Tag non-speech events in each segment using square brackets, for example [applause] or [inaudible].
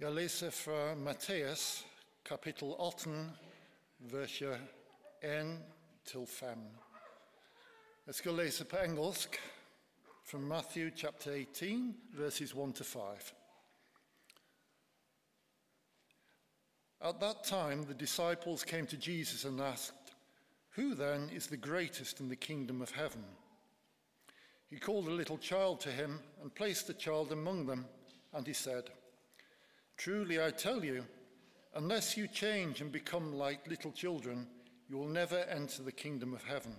Jeg leser fra Matteus kapittel 18, verser 1-5. Jeg skal lese på engelsk from Matthew chapter 18, verses 1 to 5. At that time, the disciples came to Jesus and asked, Who then is the greatest in the kingdom of heaven? He called a little child to him and placed the child among them, and he said, Truly I tell you, unless you change and become like little children, you will never enter the kingdom of heaven.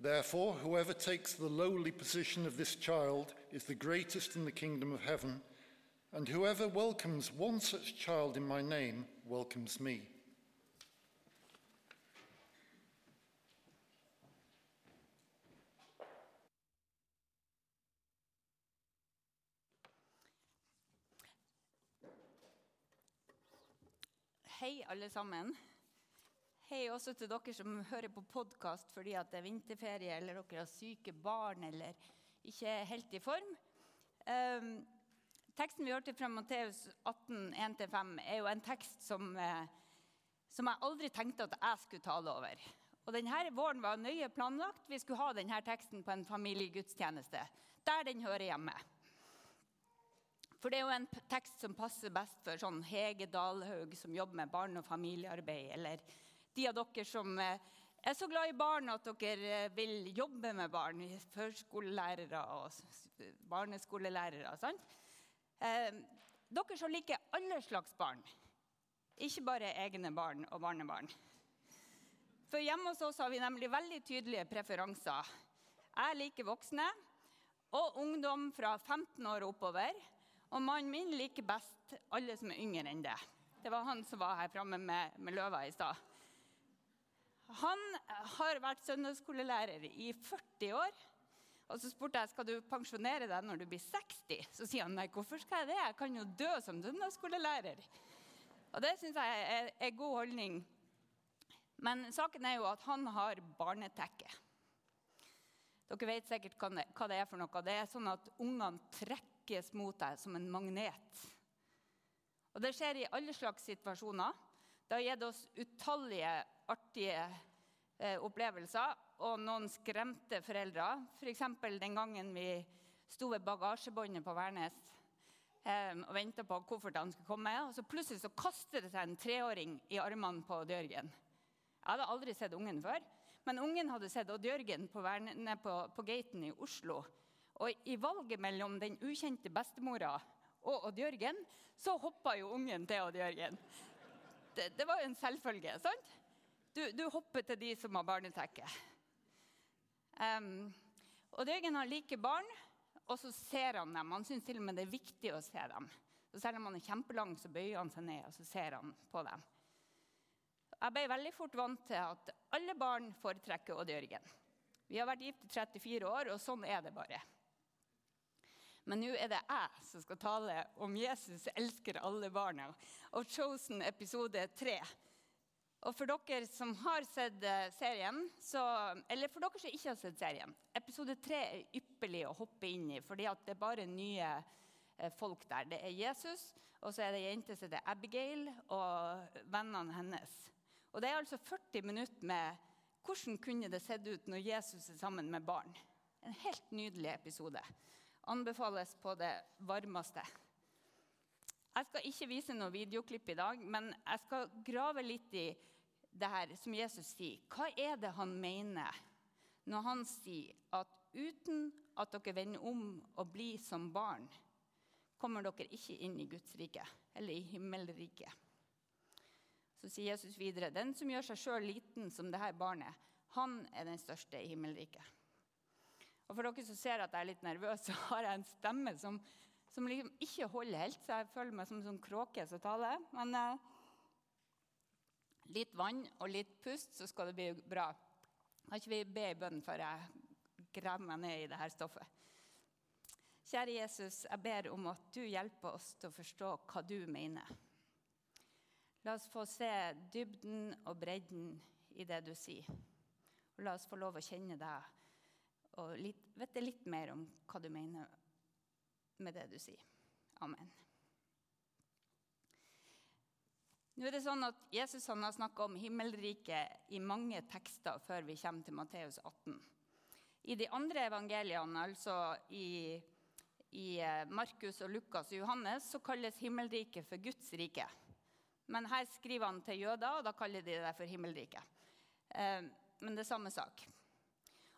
Therefore, whoever takes the lowly position of this child is the greatest in the kingdom of heaven, and whoever welcomes one such child in my name welcomes me. Hei, alle sammen. Hei også til dere som hører på podkast fordi det er vinterferie, eller dere har syke barn eller ikke er helt i form. Um, teksten vi hørte fra Matteus 18, 1-5, er jo en tekst som, eh, som jeg aldri tenkte at jeg skulle tale over. Og denne våren var nøye planlagt. Vi skulle ha denne teksten på en familiegudstjeneste, der den hører hjemme. For det er jo en tekst som passer best for sånn Hege Dalhaug, som jobber med barn- og familiearbeid, eller de av dere som eh, er så glad i barn at dere eh, vil jobbe med barn. Førskolelærere og barneskolelærere. sant? Eh, dere som liker alle slags barn, ikke bare egne barn og barnebarn. For hjemme hos oss har vi nemlig veldig tydelige preferanser. Jeg liker voksne og ungdom fra 15 år oppover. Og mannen min liker best alle som er yngre enn det. Det var han som var her framme med, med løva i stad. Han har vært søndagsskolelærer i 40 år. Og Så spurte jeg skal du pensjonere deg når du blir 60. Så sier han nei, hvorfor skal jeg det? Jeg kan jo dø som søndagsskolelærer. Og Det syns jeg er, er god holdning. Men saken er jo at han har barnetekke. Dere vet sikkert hva det er for noe. Det er sånn at ungene trekker trekkes mot deg som en magnet. Og Det skjer i alle slags situasjoner. Det har gitt oss utallige artige eh, opplevelser og noen skremte foreldre. F.eks. For den gangen vi sto ved bagasjebåndet på Værnes eh, og venta på at koffertene skulle komme. Og så plutselig så kastet det seg en treåring i armene på Odd Jørgen. Jeg hadde aldri sett ungen før, men ungen hadde sett Odd Jørgen på, på, på gaten i Oslo og i valget mellom den ukjente bestemora og Odd Jørgen, så hoppa jo ungen til Odd Jørgen. Det, det var jo en selvfølge. sant? Du, du, hopper til de som har barnetekke. Um, Odd Jørgen har like barn, og så ser han dem. Han syns til og med det er viktig å se dem. Så Selv om han er kjempelang, så bøyer han seg ned og så ser han på dem. Jeg ble veldig fort vant til at alle barn foretrekker Odd Jørgen. Vi har vært gift i 34 år, og sånn er det bare. Men nå er det jeg som skal tale om Jesus elsker alle barna og Chosen episode 3. Og for dere som har sett eh, serien, så, eller for dere som ikke har sett serien Episode 3 er ypperlig å hoppe inn i, fordi det er bare nye eh, folk der. Det er Jesus, og så er det ei jente som heter Abigail, og vennene hennes. Og Det er altså 40 minutter med hvordan kunne det sett ut når Jesus er sammen med barn. En helt nydelig episode anbefales på det varmeste. Jeg skal ikke vise noe videoklipp i dag, men jeg skal grave litt i det her som Jesus sier. Hva er det han mener når han sier at uten at dere vender om og blir som barn, kommer dere ikke inn i Guds rike, eller i himmelriket? Så sier Jesus videre.: Den som gjør seg sjøl liten som dette barnet, han er den største i himmelriket. Og For dere som ser at jeg er litt nervøs, [laughs] så har jeg en stemme som, som liksom ikke holder helt. Så jeg føler meg som en sånn kråke som taler. Men eh, litt vann og litt pust, så skal det bli bra. Kan ikke vi be i bønn før jeg graver meg ned i det her stoffet? Kjære Jesus, jeg ber om at du hjelper oss til å forstå hva du mener. La oss få se dybden og bredden i det du sier. Og la oss få lov å kjenne deg og litt, vite litt mer om hva du mener med det du sier. Amen. Nå er det sånn at Jesus har snakka om himmelriket i mange tekster før vi kommer til Matteus 18. I de andre evangeliene, altså i, i eh, Markus, og Lukas og Johannes, så kalles himmelriket for Guds rike. Men her skriver han til jøder, og da kaller de det for himmelriket. Eh, men det er samme sak.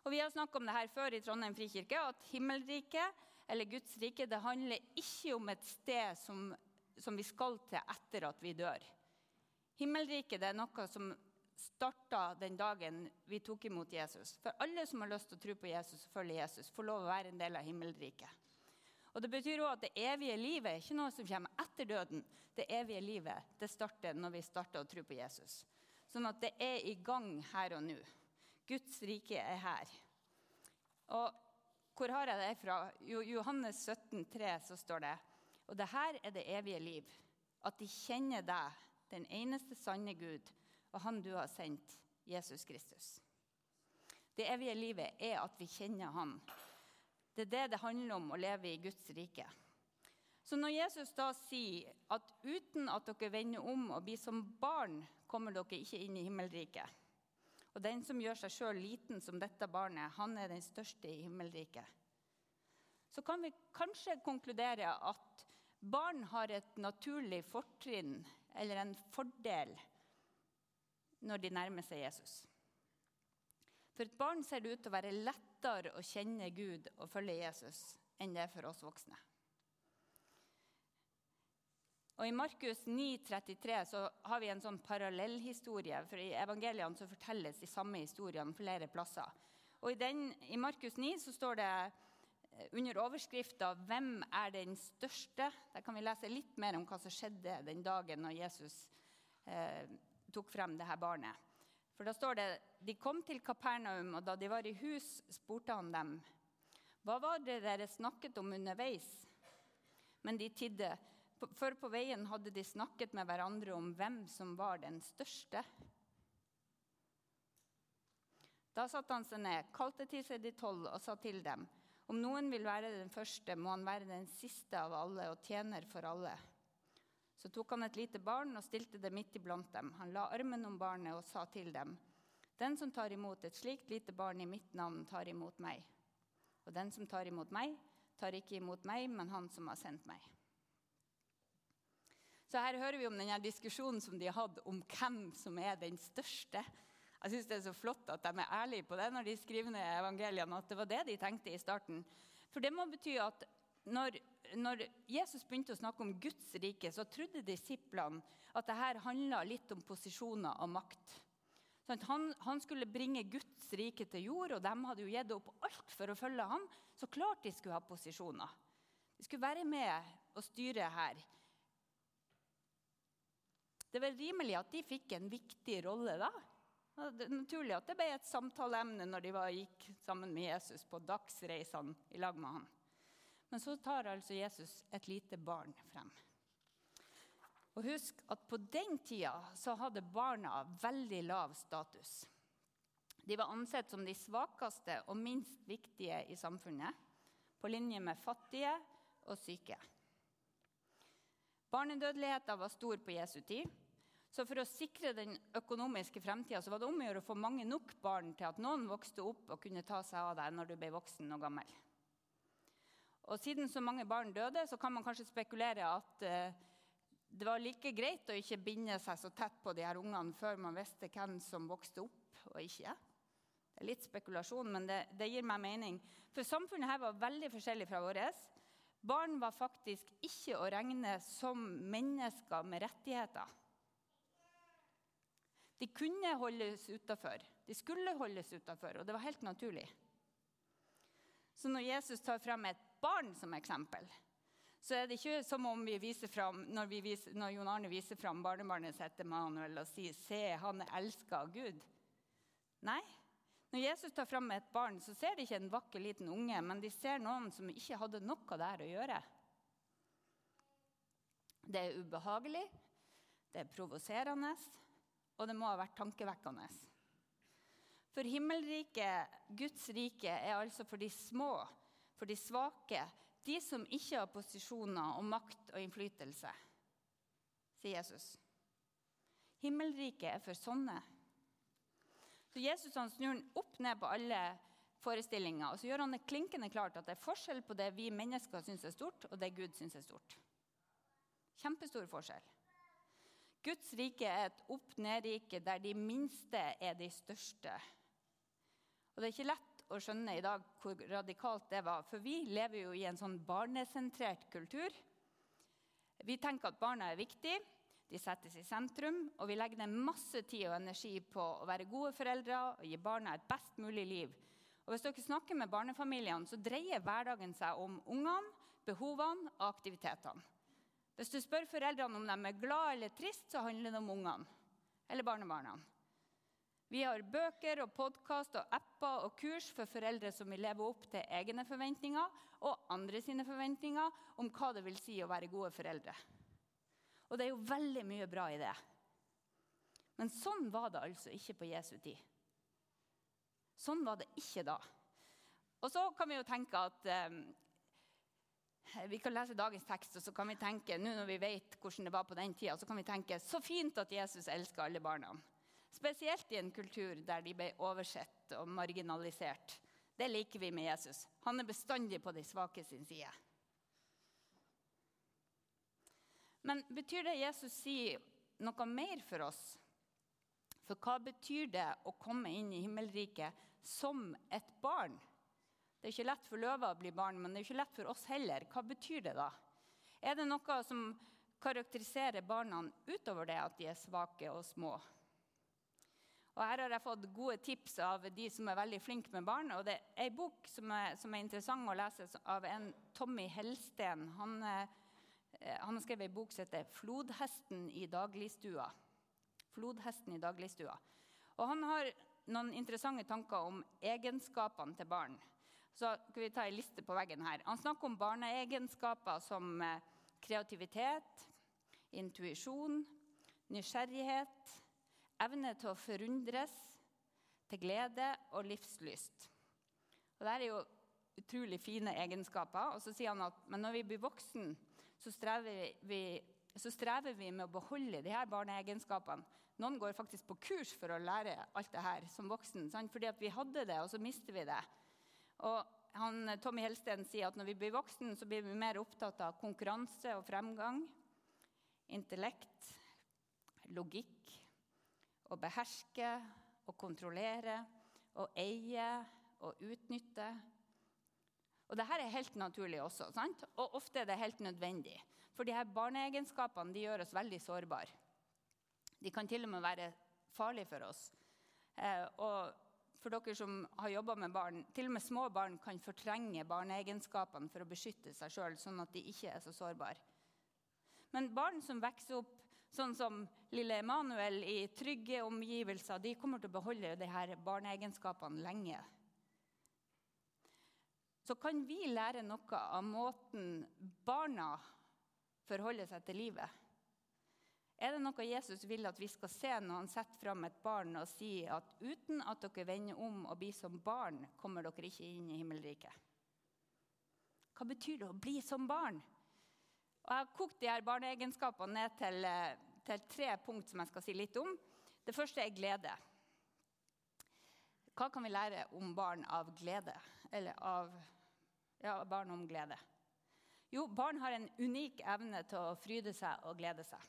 Og Vi har snakket om det her før i Trondheim frikirke, at himmelriket, eller Guds rike, det handler ikke om et sted som, som vi skal til etter at vi dør. Himmelriket er noe som starta den dagen vi tok imot Jesus. For alle som har lyst til å tro på Jesus og følge Jesus, får lov å være en del av himmelriket. Og Det betyr også at det evige livet er ikke noe som kommer etter døden. Det evige livet det starter når vi starter å tro på Jesus. Sånn at det er i gang her og nå. Guds rike er her. Og hvor har jeg det fra? Jo, Johannes 17, 3, så står det Og det her er det evige liv. At de kjenner deg, den eneste sanne Gud, og Han du har sendt, Jesus Kristus. Det evige livet er at vi kjenner Han. Det er det det handler om å leve i Guds rike. Så når Jesus da sier at uten at dere vender om og blir som barn, kommer dere ikke inn i himmelriket. Og den som gjør seg sjøl liten som dette barnet, han er den største i himmelriket. Så kan vi kanskje konkludere at barn har et naturlig fortrinn eller en fordel når de nærmer seg Jesus. For et barn ser det ut til å være lettere å kjenne Gud og følge Jesus enn det er for oss voksne. Og I Markus 9,33 så har vi en sånn parallellhistorie. for I evangeliene så fortelles de samme historiene flere plasser. Og I, den, i Markus 9 så står det Eh, under overskrifta 'Hvem er den største?' Der kan vi lese litt mer om hva som skjedde den dagen når Jesus eh, tok frem dette barnet. For Da står det de kom til Kapernaum, og da de var i hus, spurte han dem. Hva var det dere snakket om underveis? Men de tidde, for på veien hadde de snakket med hverandre om hvem som var den største. Da satte han seg ned, kalte til seg de tolv og sa til dem.: om noen vil være den første, må han være den siste av alle og tjener for alle. Så tok han et lite barn og stilte det midt iblant dem. Han la armen om barnet og sa til dem.: Den som tar imot et slikt lite barn i mitt navn, tar imot meg. Og den som tar imot meg, tar ikke imot meg, men han som har sendt meg. Så her hører vi om denne diskusjonen som de har hatt om hvem som er den største. Jeg syns det er så flott at de er ærlige på det når de skriver ned evangeliene. At det var det de tenkte i starten. For det må bety at når, når Jesus begynte å snakke om Guds rike, så trodde disiplene at dette handla litt om posisjoner og makt. Sånn han, han, skulle bringe Guds rike til jord, og de hadde jo gitt opp alt for å følge ham. Så klart de skulle ha posisjoner. De skulle være med og styre her. Det var rimelig at de fikk en viktig rolle da. Det er naturlig at det ble et samtaleemne når de var, gikk sammen med Jesus på dagsreisene i lag med han. Men så tar altså Jesus et lite barn frem. Og husk at På den tida så hadde barna veldig lav status. De var ansett som de svakeste og minst viktige i samfunnet, på linje med fattige og syke. Barnedødeligheten var stor på Jesu tid. Så for å sikre den økonomiske fremtida var det om å gjøre å få mange nok barn til at noen vokste opp og kunne ta seg av deg når du ble voksen og gammel. Og Siden så mange barn døde, så kan man kanskje spekulere at eh, det var like greit å ikke binde seg så tett på de her ungene før man visste hvem som vokste opp og ikke. Det er litt spekulasjon, men det, det gir meg mening. For samfunnet her var veldig forskjellig fra vårt. Barn var faktisk ikke å regne som mennesker med rettigheter. De kunne holdes utafor. De skulle holdes utafor, og det var helt naturlig. Så når Jesus tar frem et barn som eksempel, så er det ikke som om vi viser frem, når, vi viser, når Jon Arne viser fram barnebarnet sitt Manuel, og sier 'Se, han er elska av Gud'. Nei. Når Jesus tar frem et barn, så ser de ikke en vakker liten unge, men de ser noen som ikke hadde noe der å gjøre. Det er ubehagelig, det er provoserende, og det må ha vært tankevekkende. For himmelriket, Guds rike, er altså for de små, for de svake, de som ikke har posisjoner og makt og innflytelse, sier Jesus. Himmelriket er for sånne. Så Jesus han snur opp ned på alle forestillinger, og så gjør han det klinkende klart at det er forskjell på det vi mennesker syns er stort, og det Gud syns er stort. Kjempestor forskjell. Guds rike er et opp-ned-rike der de minste er de største. Og Det er ikke lett å skjønne i dag hvor radikalt det var, for vi lever jo i en sånn barnesentrert kultur. Vi tenker at barna er viktige, de settes i sentrum, og vi legger ned masse tid og energi på å være gode foreldre og gi barna et best mulig liv. Og Hvis dere snakker med barnefamiliene, så dreier hverdagen seg om ungene, behovene og aktivitetene. Hvis du spør foreldrene om de er glad eller trist, så handler det om ungene eller barnebarna. Vi har bøker og podkast og apper og kurs for foreldre som vil leve opp til egne forventninger og andre sine forventninger om hva det vil si å være gode foreldre. Og det er jo veldig mye bra i det. Men sånn var det altså ikke på Jesu tid. Sånn var det ikke da. Og så kan vi jo tenke at eh, vi kan lese dagens tekst, og så kan vi tenke nå når vi vet hvordan det var på den tida, så kan vi tenke så fint at Jesus elsker alle barna. Spesielt i en kultur der de ble oversett og marginalisert. Det liker vi med Jesus. Han er bestandig på de svake sin side. Men betyr det Jesus sier noe mer for oss? For hva betyr det å komme inn i himmelriket som et barn? Det er ikke lett for løver å bli barn, men det er ikke lett for oss heller. Hva betyr det da? Er det noe som karakteriserer barna utover det at de er svake og små? Og Her har jeg fått gode tips av de som er veldig flinke med barn. og Det er en bok som er, som er interessant å lese, av en Tommy Helsten. Han, eh, han har skrevet en bok som heter 'Flodhesten i dagligstua'. Flodhesten i dagligstua. Og Han har noen interessante tanker om egenskapene til barn. Så skal vi ta en liste på veggen her. Han snakker om barneegenskaper som eh, kreativitet, intuisjon, nysgjerrighet, evne til å forundres, til glede og livslyst. Og Dette er jo utrolig fine egenskaper. Og så sier han at men når vi blir voksen, så strever vi, så strever vi med å beholde de her barneegenskapene. Noen går faktisk på kurs for å lære alt det her som voksen. Sant? Fordi at vi hadde det, og så mister vi det. Og han, Tommy Helsten sier at når vi blir voksne, så blir vi mer opptatt av konkurranse og fremgang. Intellekt, logikk, å beherske og kontrollere, å eie og utnytte. Og Dette er helt naturlig også, sant? og ofte er det helt nødvendig. For de her barneegenskapene de gjør oss veldig sårbare. De kan til og med være farlige for oss. Eh, og for dere som har jobba med barn, til og med små barn kan fortrenge barneegenskapene for å beskytte seg sjøl, sånn at de ikke er så sårbare. Men barn som vokser opp sånn som lille Emanuel i trygge omgivelser, de kommer til å beholde disse barneegenskapene lenge. Så kan vi lære noe av måten barna forholder seg til livet er det noe Jesus vil at vi skal se når han setter fram et barn og sier at uten at dere vender om og blir som barn, kommer dere ikke inn i himmelriket? Hva betyr det å bli som barn? Og jeg har kokt de her barneegenskapene ned til, eh, til tre punkt som jeg skal si litt om. Det første er glede. Hva kan vi lære om barn av glede? Eller av ja, barn om glede? Jo, barn har en unik evne til å fryde seg og glede seg.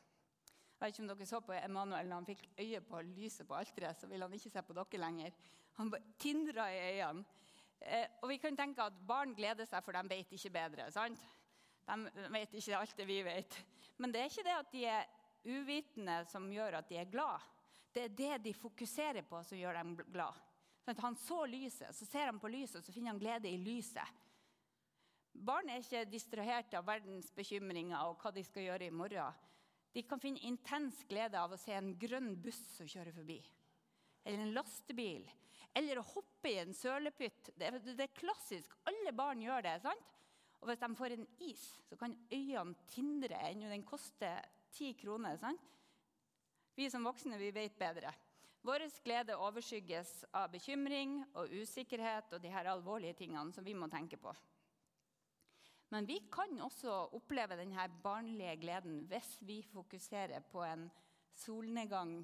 Jeg vet ikke om dere så på Emanuel når han fikk øye på lyset på alteret, så ville han ikke se på dere lenger. Han tindra i øynene. Eh, og vi kan tenke at Barn gleder seg, for de vet ikke bedre. sant? De vet ikke alt det vi vet. Men det er ikke det at de er uvitende som gjør at de er glad. Det er det de fokuserer på, som gjør dem glad. Sånn han så lyset, så ser han på lyset, og så finner han glede i lyset. Barn er ikke distrahert av verdens bekymringer og hva de skal gjøre i morgen. De kan finne intens glede av å se en grønn buss som kjører forbi. Eller en lastebil. Eller å hoppe i en sølepytt. Det, det, er klassisk. Alle barn gjør det. sant? Og hvis de får en is, så kan øynene tindre ennå den koster ti kroner. sant? Vi som voksne vi vet bedre. Vår glede overskygges av bekymring og usikkerhet og de her alvorlige tingene som vi må tenke på. Men vi kan også oppleve denne barnlige gleden hvis vi fokuserer på en solnedgang.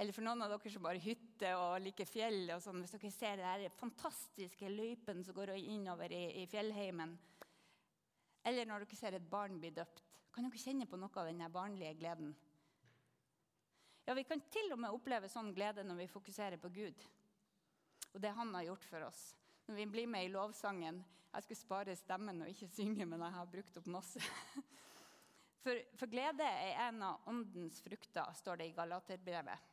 Eller for noen av dere som har hytte og liker fjell. og sånn, Hvis dere ser det fantastiske løypen som går innover i, i fjellheimen. Eller når dere ser et barn bli døpt. Kan dere kjenne på noe av denne barnlige gleden? Ja, Vi kan til og med oppleve sånn glede når vi fokuserer på Gud og det han har gjort for oss. Når vi blir med i lovsangen Jeg skulle spare stemmen og ikke synge, men jeg har brukt opp masse. [laughs] For, for glede er en av åndens frukter, står det i Galaterbrevet.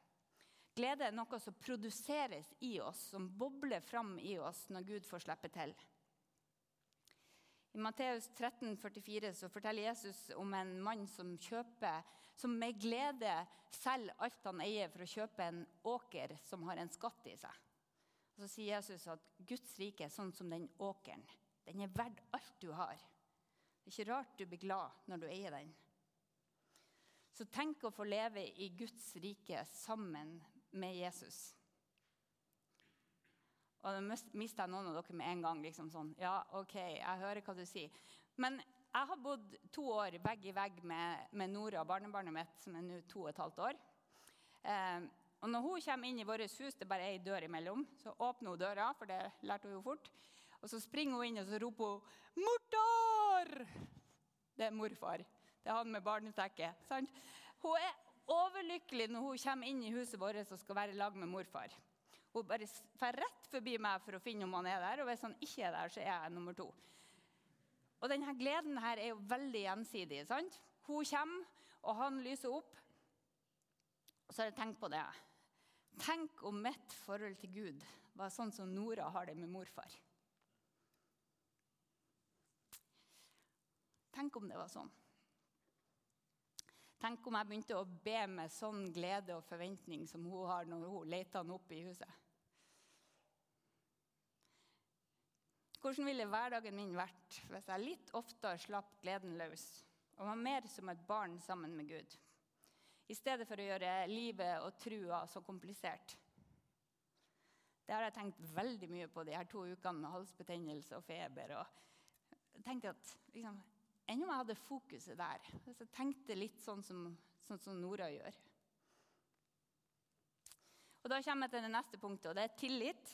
Glede er noe som produseres i oss, som bobler fram i oss når Gud får slippe til. I Matteus 13, 44 så forteller Jesus om en mann som kjøper, som med glede selger alt han eier for å kjøpe en åker som har en skatt i seg. Og Så sier Jesus at Guds rike er sånn som den åkeren. Den er verdt alt du har. Det er ikke rart du blir glad når du eier den. Så tenk å få leve i Guds rike sammen med Jesus. Og da mista jeg noen av dere med en gang. liksom sånn, Ja, OK, jeg hører hva du sier. Men jeg har bodd to år vegg i vegg med, med Nora, barnebarnet mitt, som er nå to og et halvt år. Eh, og når hun kommer inn i vårt hus, det er bare ei dør imellom, så åpner hun døra, for det lærte hun jo fort. Og så springer hun inn og så roper hun 'Mortar!' Det er morfar. Det er han med barnetekket. Hun er overlykkelig når hun kommer inn i huset vårt og skal være lag med morfar. Hun bare drar rett forbi meg for å finne om han er der, og hvis han ikke er der, så er jeg nummer to. Og denne gleden her er jo veldig gjensidig. sant? Hun kommer, og han lyser opp. Og så har jeg tenkt på det. Tenk om mitt forhold til Gud var sånn som Nora har det med morfar. Tenk om det var sånn. Tenk om jeg begynte å be med sånn glede og forventning som hun har når hun leter han opp i huset. Hvordan ville hverdagen min vært hvis jeg litt oftere slapp gleden løs og var mer som et barn sammen med Gud? I stedet for å gjøre livet og trua så komplisert. Det har jeg tenkt veldig mye på de her to ukene med halsbetennelse og feber. og tenkte at liksom, Enn om jeg hadde fokuset der? Så jeg tenkte litt sånn som, sånn som Nora gjør. Og Da kommer jeg til det neste punktet, og det er tillit.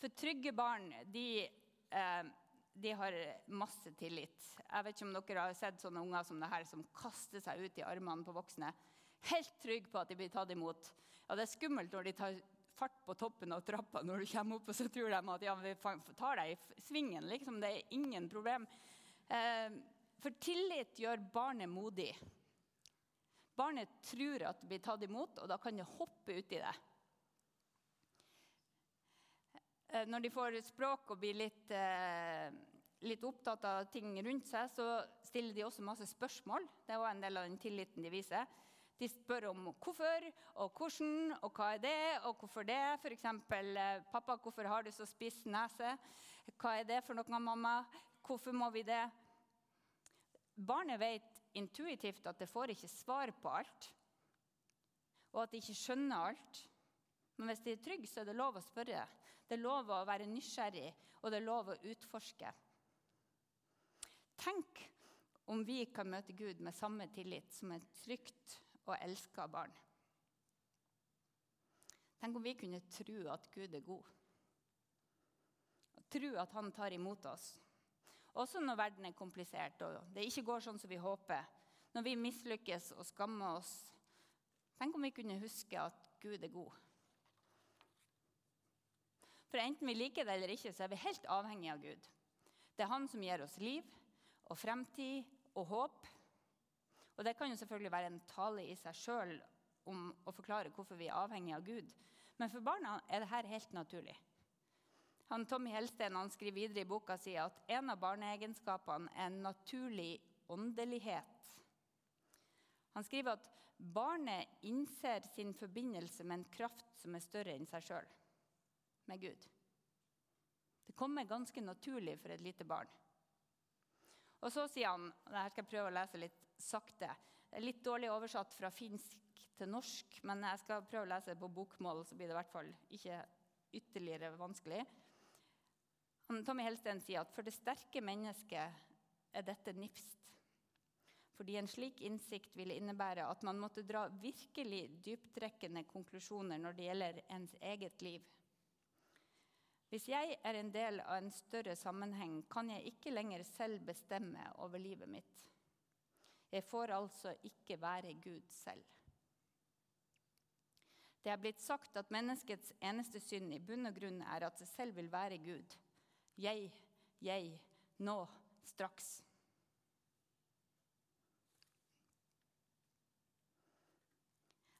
For trygge barn de, eh, de har masse tillit. Jeg vet ikke om dere har sett sånne unger som det her, som kaster seg ut i armene på voksne helt trygg på at de blir tatt imot. Ja, Det er skummelt når de tar fart på toppen av trappa når du kommer opp, og så tror de at ja, vi tar deg i svingen. Liksom. Det er ingen problem. Eh, for tillit gjør barnet modig. Barnet tror at det blir tatt imot, og da kan det hoppe uti det. Eh, når de får språk og blir litt, eh, litt, opptatt av ting rundt seg, så stiller de også masse spørsmål. Det er også en del av den tilliten de viser. De spør om hvorfor og hvordan og hva er det og hvorfor det. F.eks.: 'Pappa, hvorfor har du så spiss nese?' 'Hva er det for noe, mamma? Hvorfor må vi det?' Barnet vet intuitivt at det får ikke svar på alt, og at de ikke skjønner alt. Men hvis de er trygge, så er det lov å spørre. Det er lov å være nysgjerrig, og det er lov å utforske. Tenk om vi kan møte Gud med samme tillit som et trygt og elsker barn. Tenk om vi kunne tro at Gud er god. Tro at han tar imot oss. Også når verden er komplisert og det ikke går sånn som vi håper. Når vi mislykkes og skammer oss. Tenk om vi kunne huske at Gud er god. For enten vi liker det eller ikke, så er vi helt avhengig av Gud. Det er han som gir oss liv og fremtid og håp. Og Det kan jo selvfølgelig være en tale i seg sjøl om å forklare hvorfor vi er avhengig av Gud. Men for barna er dette helt naturlig. Han, Tommy Helsten han skriver videre i boka si at en av barneegenskapene er en naturlig åndelighet. Han skriver at barnet innser sin forbindelse med en kraft som er større enn seg sjøl, med Gud. Det kommer ganske naturlig for et lite barn. Og så sier han og her skal jeg prøve å lese litt sakte. Det er litt dårlig oversatt fra finsk til norsk, men jeg skal prøve å lese på bokmål, så blir det i hvert fall ikke ytterligere vanskelig. Tommy Helsten sier at for det sterke mennesket er dette nipst. fordi en slik innsikt ville innebære at man måtte dra virkelig dyptrekkende konklusjoner når det gjelder ens eget liv. Hvis jeg er en del av en større sammenheng, kan jeg ikke lenger selv bestemme over livet mitt. Jeg får altså ikke være Gud selv. Det er blitt sagt at menneskets eneste synd i bunn og grunn er at det selv vil være Gud. Jeg, jeg, nå, straks.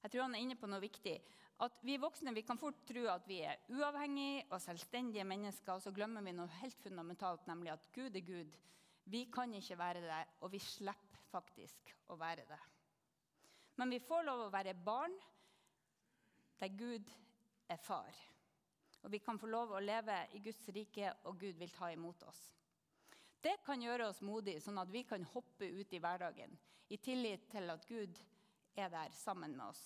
Jeg tror han er inne på noe viktig. At Vi voksne vi kan fort tro at vi er uavhengige og selvstendige mennesker, og så glemmer vi noe helt fundamentalt, nemlig at Gud er Gud. Vi kan ikke være det, og vi slipper faktisk å være det. Men vi får lov å være barn der Gud er far. Og vi kan få lov å leve i Guds rike, og Gud vil ta imot oss. Det kan gjøre oss modige, sånn at vi kan hoppe ut i hverdagen i tillit til at Gud er der sammen med oss.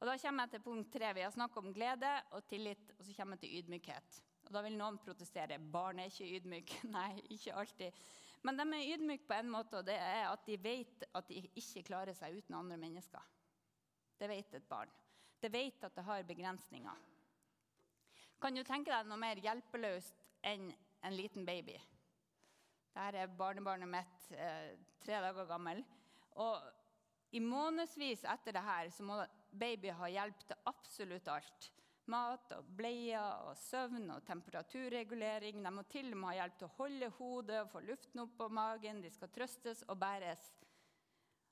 Og Da kommer jeg til punkt tre. Vi har snakket om glede og tillit, og så kommer jeg til ydmykhet. Og Da vil noen protestere. Barn er ikke ydmyk. [laughs] Nei, ikke alltid. Men de er ydmyke på en måte, og det er at de vet at de ikke klarer seg uten andre mennesker. Det vet et barn. Det vet at det har begrensninger. Kan du tenke deg noe mer hjelpeløst enn en liten baby? Dette er barnebarnet mitt, eh, tre dager gammel. Og i månedsvis etter det her så må baby ha hjelp til absolutt alt. Mat og bleier og søvn og temperaturregulering. De må til og med ha hjelp til å holde hodet og få luften opp på magen. De skal trøstes og bæres.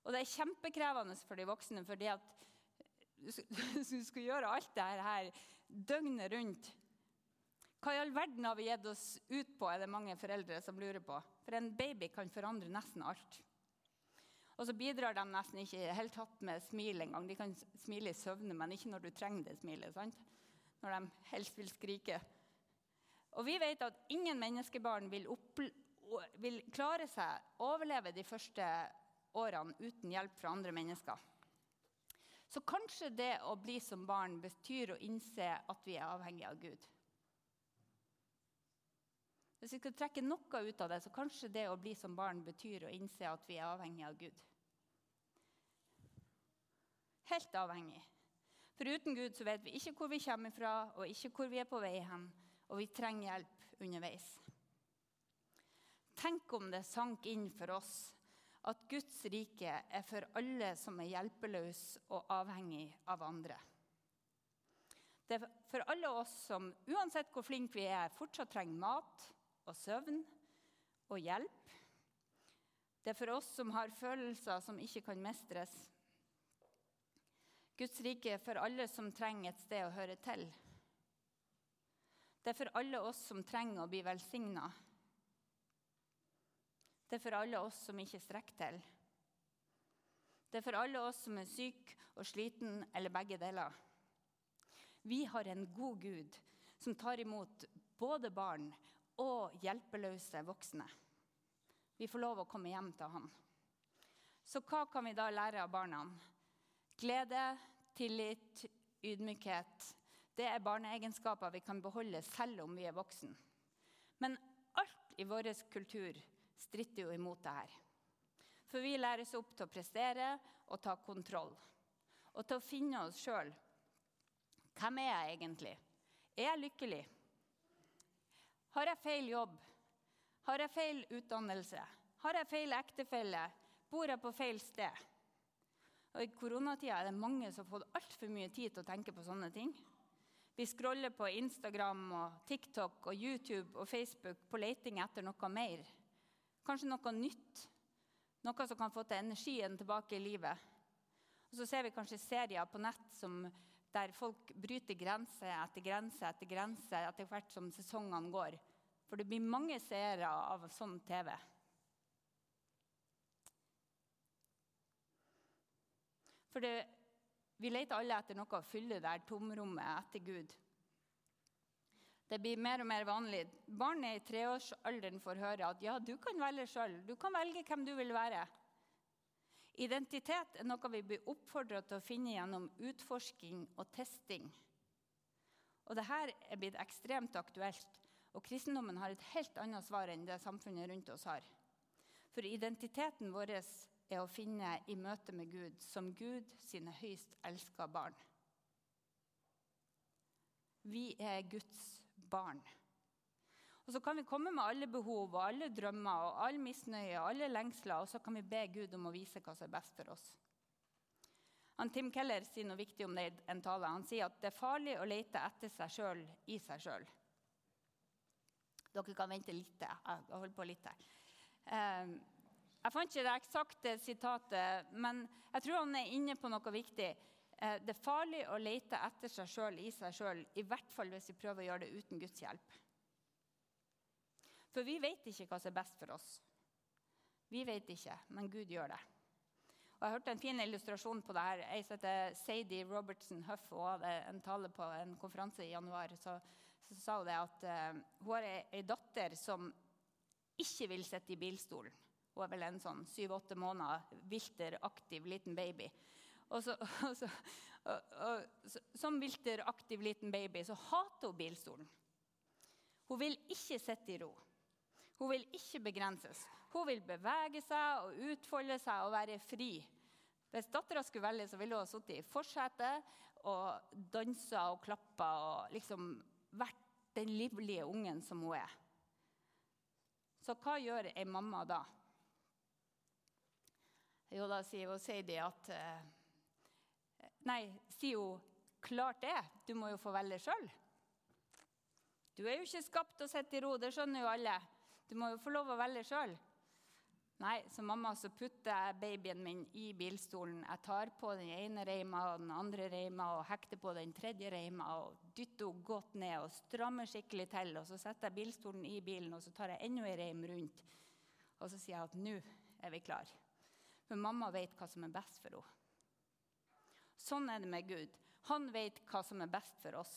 Og det er kjempekrevende for de voksne, fordi at du skal [laughs] gjøre alt dette her døgnet rundt. Hva i all verden har vi gitt oss ut på, er det mange foreldre som lurer på. For en baby kan forandre nesten alt. Og så bidrar de nesten ikke helt tatt med smil engang. De kan smile i søvne, men ikke når du trenger det smilet. sant? Når de helst vil skrike. Og vi vet at ingen menneskebarn vil, vil klare seg, overleve de første årene uten hjelp fra andre mennesker. Så kanskje det å bli som barn betyr å innse at vi er avhengig av Gud. Hvis vi skal trekke noe ut av det, så kanskje det å bli som barn betyr å innse at vi er avhengig av Gud. Helt avhengig. For uten Gud så vet vi ikke hvor vi kommer fra, og ikke hvor vi er på vei hen. Og vi trenger hjelp underveis. Tenk om det sank inn for oss at Guds rike er for alle som er hjelpeløse og avhengig av andre. Det er for alle oss som, uansett hvor flinke vi er, fortsatt trenger mat, og søvn og hjelp. Det er for oss som har følelser som ikke kan mestres. Guds rike er for alle som trenger et sted å høre til. Det er for alle oss som trenger å bli velsigna. Det er for alle oss som ikke strekker til. Det er for alle oss som er syke og sliten, eller begge deler. Vi har en god Gud som tar imot både barn og hjelpeløse voksne. Vi får lov å komme hjem til han. Så hva kan vi da lære av barna? Glede, tillit, ydmykhet. Det er barneegenskaper vi kan beholde selv om vi er voksen. Men alt i vår kultur stritter jo imot det her. For vi læres opp til å prestere og ta kontroll. Og til å finne oss sjøl. Hvem er jeg egentlig? Er jeg lykkelig? Har jeg feil jobb? Har jeg feil utdannelse? Har jeg feil ektefelle? Bor jeg på feil sted? Og I koronatida er det mange som har fått altfor mye tid til å tenke på sånne ting. Vi scroller på Instagram, og TikTok, og YouTube og Facebook på leting etter noe mer. Kanskje noe nytt. Noe som kan få til energien tilbake i livet. Og Så ser vi kanskje serier på nett som der folk bryter grense etter grense etter grense etter hvert som sesongene går. For det blir mange seere av sånn TV. For det, vi leter alle etter noe å fylle det tomrommet etter Gud. Det blir mer og mer vanlig. Barn i treårsalderen får høre at ja, du kan velge sjøl. Du kan velge hvem du vil være. Identitet er noe vi blir oppfordra til å finne gjennom utforsking og testing. Og Dette er blitt ekstremt aktuelt, og kristendommen har et helt annet svar enn det samfunnet rundt oss har. For identiteten vår er å finne i møte med Gud som Gud sine høyst elska barn. Vi er Guds barn. Og Så kan vi komme med alle behov og alle drømmer og all misnøye og alle lengsler, og så kan vi be Gud om å vise hva som er best for oss. Han, Tim Keller sier noe viktig om det i en tale. Han sier at det er farlig å lete etter seg sjøl i seg sjøl. Dere kan vente litt. Jeg holder på litt her. Jeg fant ikke det eksakte sitatet, men jeg tror han er inne på noe viktig. Eh, det er farlig å lete etter seg sjøl i seg sjøl, i hvert fall hvis vi prøver å gjøre det uten Guds hjelp. For vi vet ikke hva som er best for oss. Vi vet ikke, men Gud gjør det. Og Jeg hørte en fin illustrasjon på det her. Ei som heter Sadie Robertson Huff. Hun hadde en tale på en konferanse i januar. Så, så sa hun det at uh, hun har ei datter som ikke vil sitte i bilstolen. Hun er vel en sånn syv-åtte måneder vilter, aktiv liten baby. Og så, [laughs] og så, og, som vilteraktiv liten baby så hater hun bilstolen. Hun vil ikke sitte i ro. Hun vil ikke begrenses. Hun vil bevege seg og utfolde seg og være fri. Hvis dattera skulle velge, så ville hun ha sittet i forsetet og dansa og klappa og liksom vært den livlige ungen som hun er. Så hva gjør ei mamma da? Jo, da sier hun Sadie at eh, Nei, sier hun klart det, du må jo få velge sjøl. Du er jo ikke skapt å sitte i ro, det skjønner jo alle. Du må jo få lov å velge sjøl. Nei, så mamma så putter jeg babyen min i bilstolen. Jeg tar på den ene reima og den andre reima og hekter på den tredje reima og dytter henne godt ned og strammer skikkelig til. Og så setter jeg bilstolen i bilen og så tar jeg enda en reim rundt. Og så sier jeg at nå er vi klar. For mamma vet hva som er best for henne. Sånn er det med Gud. Han vet hva som er best for oss.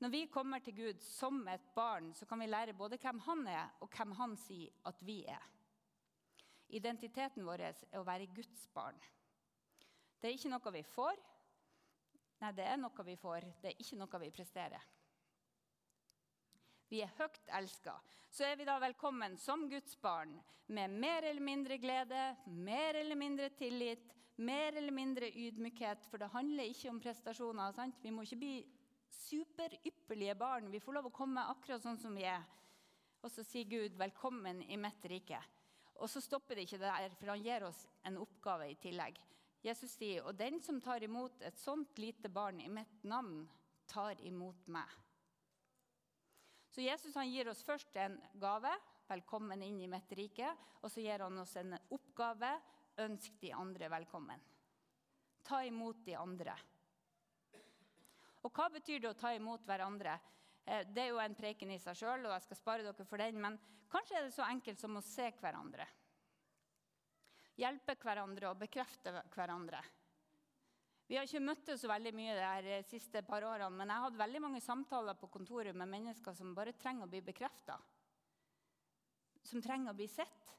Når vi kommer til Gud som et barn, så kan vi lære både hvem han er, og hvem han sier at vi er. Identiteten vår er å være Guds barn. Det er ikke noe vi får. Nei, det er noe vi får. Det er ikke noe vi presterer. Vi er høyt elska. Så er vi da velkommen som Guds barn med mer eller mindre glede, mer eller mindre tillit, mer eller mindre ydmykhet. For det handler ikke om prestasjoner. Sant? Vi må ikke bli superypperlige barn. Vi får lov å komme akkurat sånn som vi er. Og så sier Gud 'velkommen i mitt rike'. Og så stopper det ikke der, for han gir oss en oppgave i tillegg. Jesus sier, 'Og den som tar imot et sånt lite barn i mitt navn, tar imot meg'. Så Jesus han gir oss først en gave, 'velkommen inn i mitt rike', og så gir han oss en oppgave, 'ønsk de andre velkommen'. Ta imot de andre. Og hva betyr det å ta imot hverandre? Eh, det er jo en preken i seg sjøl, og jeg skal spare dere for den. Men kanskje er det så enkelt som å se hverandre. Hjelpe hverandre og bekrefte hverandre. Vi har ikke møttes så veldig mye de eh, siste par årene, men jeg har hatt veldig mange samtaler på kontoret med mennesker som bare trenger å bli bekrefta. Som trenger å bli sett.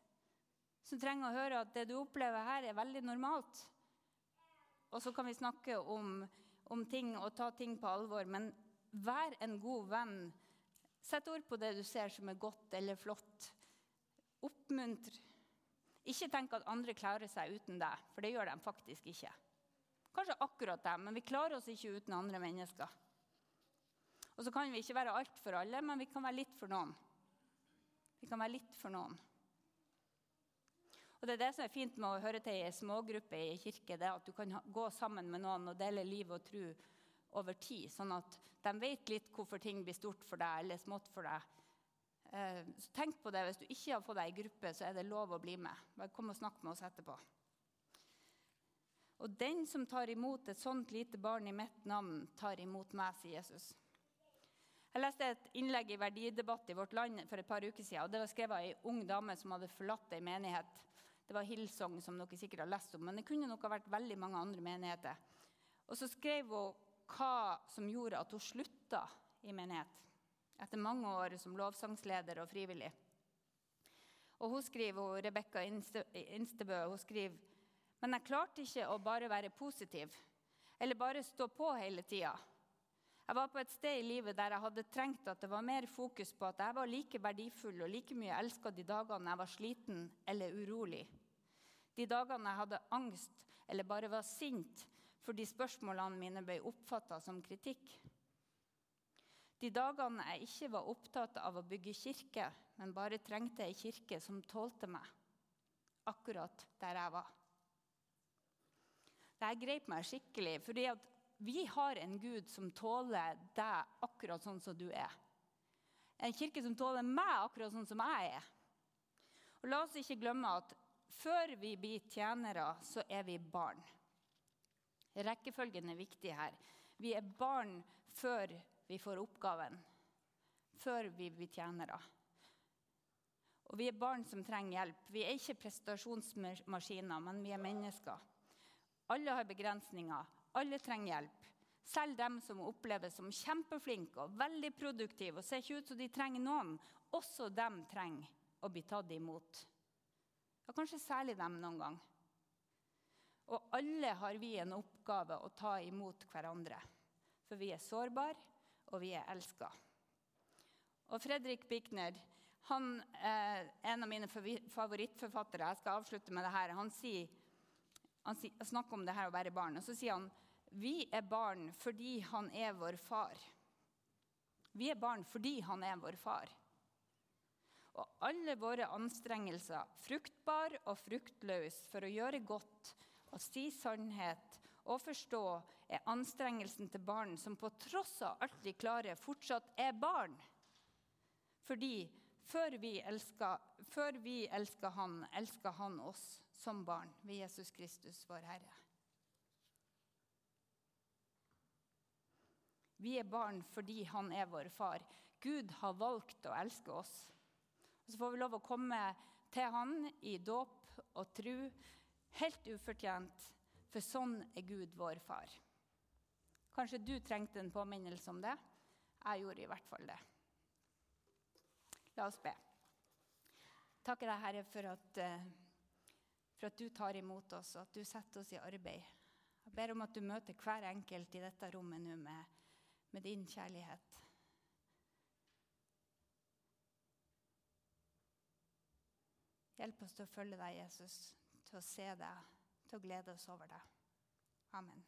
Som trenger å høre at det du opplever her, er veldig normalt. Og så kan vi snakke om om ting og ta ting på alvor, men vær en god venn. Sett ord på det du ser som er godt eller flott. Oppmuntre. Ikke tenk at andre klarer seg uten deg, for det gjør de faktisk ikke. Kanskje akkurat dem, men vi klarer oss ikke uten andre mennesker. Og så kan vi ikke være alt for alle, men vi kan være litt for noen. Vi kan være litt for noen. Og Det er det som er fint med å høre til i smågruppe i kirke, det at du kan gå sammen med noen og dele liv og tro over tid, sånn at de vet litt hvorfor ting blir stort for deg eller smått for deg. Eh, så tenk på det. Hvis du ikke har fått deg i gruppe, så er det lov å bli med. Bare kom og snakk med oss etterpå. Og den som tar imot et sånt lite barn i mitt navn, tar imot meg, sier Jesus. Jeg leste et innlegg i verdidebatt i Vårt Land for et par uker siden. og Det var skrevet av ei ung dame som hadde forlatt ei menighet. Det var Hillsong, som dere sikkert har lest om, men det kunne nok ha vært veldig mange andre menigheter. Og så skrev hun hva som gjorde at hun slutta i menighet. Etter mange år som lovsangsleder og frivillig. Og hun skriver, Rebekka Instebø hun skriver men jeg klarte ikke å bare være positiv eller bare stå på hele tida. Jeg var på et sted i livet der jeg hadde trengt at det var mer fokus på at jeg var like verdifull og like mye elska de dagene jeg var sliten eller urolig. De dagene jeg hadde angst eller bare var sint fordi spørsmålene mine ble oppfatta som kritikk. De dagene jeg ikke var opptatt av å bygge kirke, men bare trengte ei kirke som tålte meg, akkurat der jeg var. Dette grep meg skikkelig, fordi vi har en Gud som tåler deg akkurat sånn som du er. En kirke som tåler meg akkurat sånn som jeg er. Og La oss ikke glemme at før vi blir tjenere, så er vi barn. Rekkefølgen er viktig her. Vi er barn før vi får oppgaven. Før vi blir tjenere. Og vi er barn som trenger hjelp. Vi er ikke prestasjonsmaskiner, men vi er mennesker. Alle har begrensninger. Alle trenger hjelp. Selv dem som oppleves som kjempeflinke og veldig produktive og ser ikke ut som de trenger noen, også dem trenger å bli tatt imot. Ja, kanskje særlig dem noen gang. Og alle har vi en oppgave å ta imot hverandre. For vi er sårbare, og vi er elska. Og Fredrik Bichner, han er en av mine favorittforfattere. Jeg skal avslutte med det her. Han, sier, han snakker om det her å være barn. Og så sier han vi er barn fordi han er vår far. Vi er barn fordi han er vår far. Og alle våre anstrengelser, fruktbar og fruktløs, for å gjøre godt og si sannhet og forstå, er anstrengelsen til barn som på tross av alt de klarer, fortsatt er barn. Fordi før vi elsker, før vi elsker Han, elsker Han oss som barn ved Jesus Kristus, vår Herre. Vi er barn fordi han er vår far. Gud har valgt å elske oss. Så får vi lov å komme til han i dåp og tru, helt ufortjent, for sånn er Gud vår far. Kanskje du trengte en påminnelse om det. Jeg gjorde i hvert fall det. La oss be. Takker deg, Herre, for at, eh, for at du tar imot oss, og at du setter oss i arbeid. Jeg ber om at du møter hver enkelt i dette rommet nå med med din kjærlighet. Hjelp oss til å følge deg, Jesus, til å se deg, til å glede oss over deg. Amen.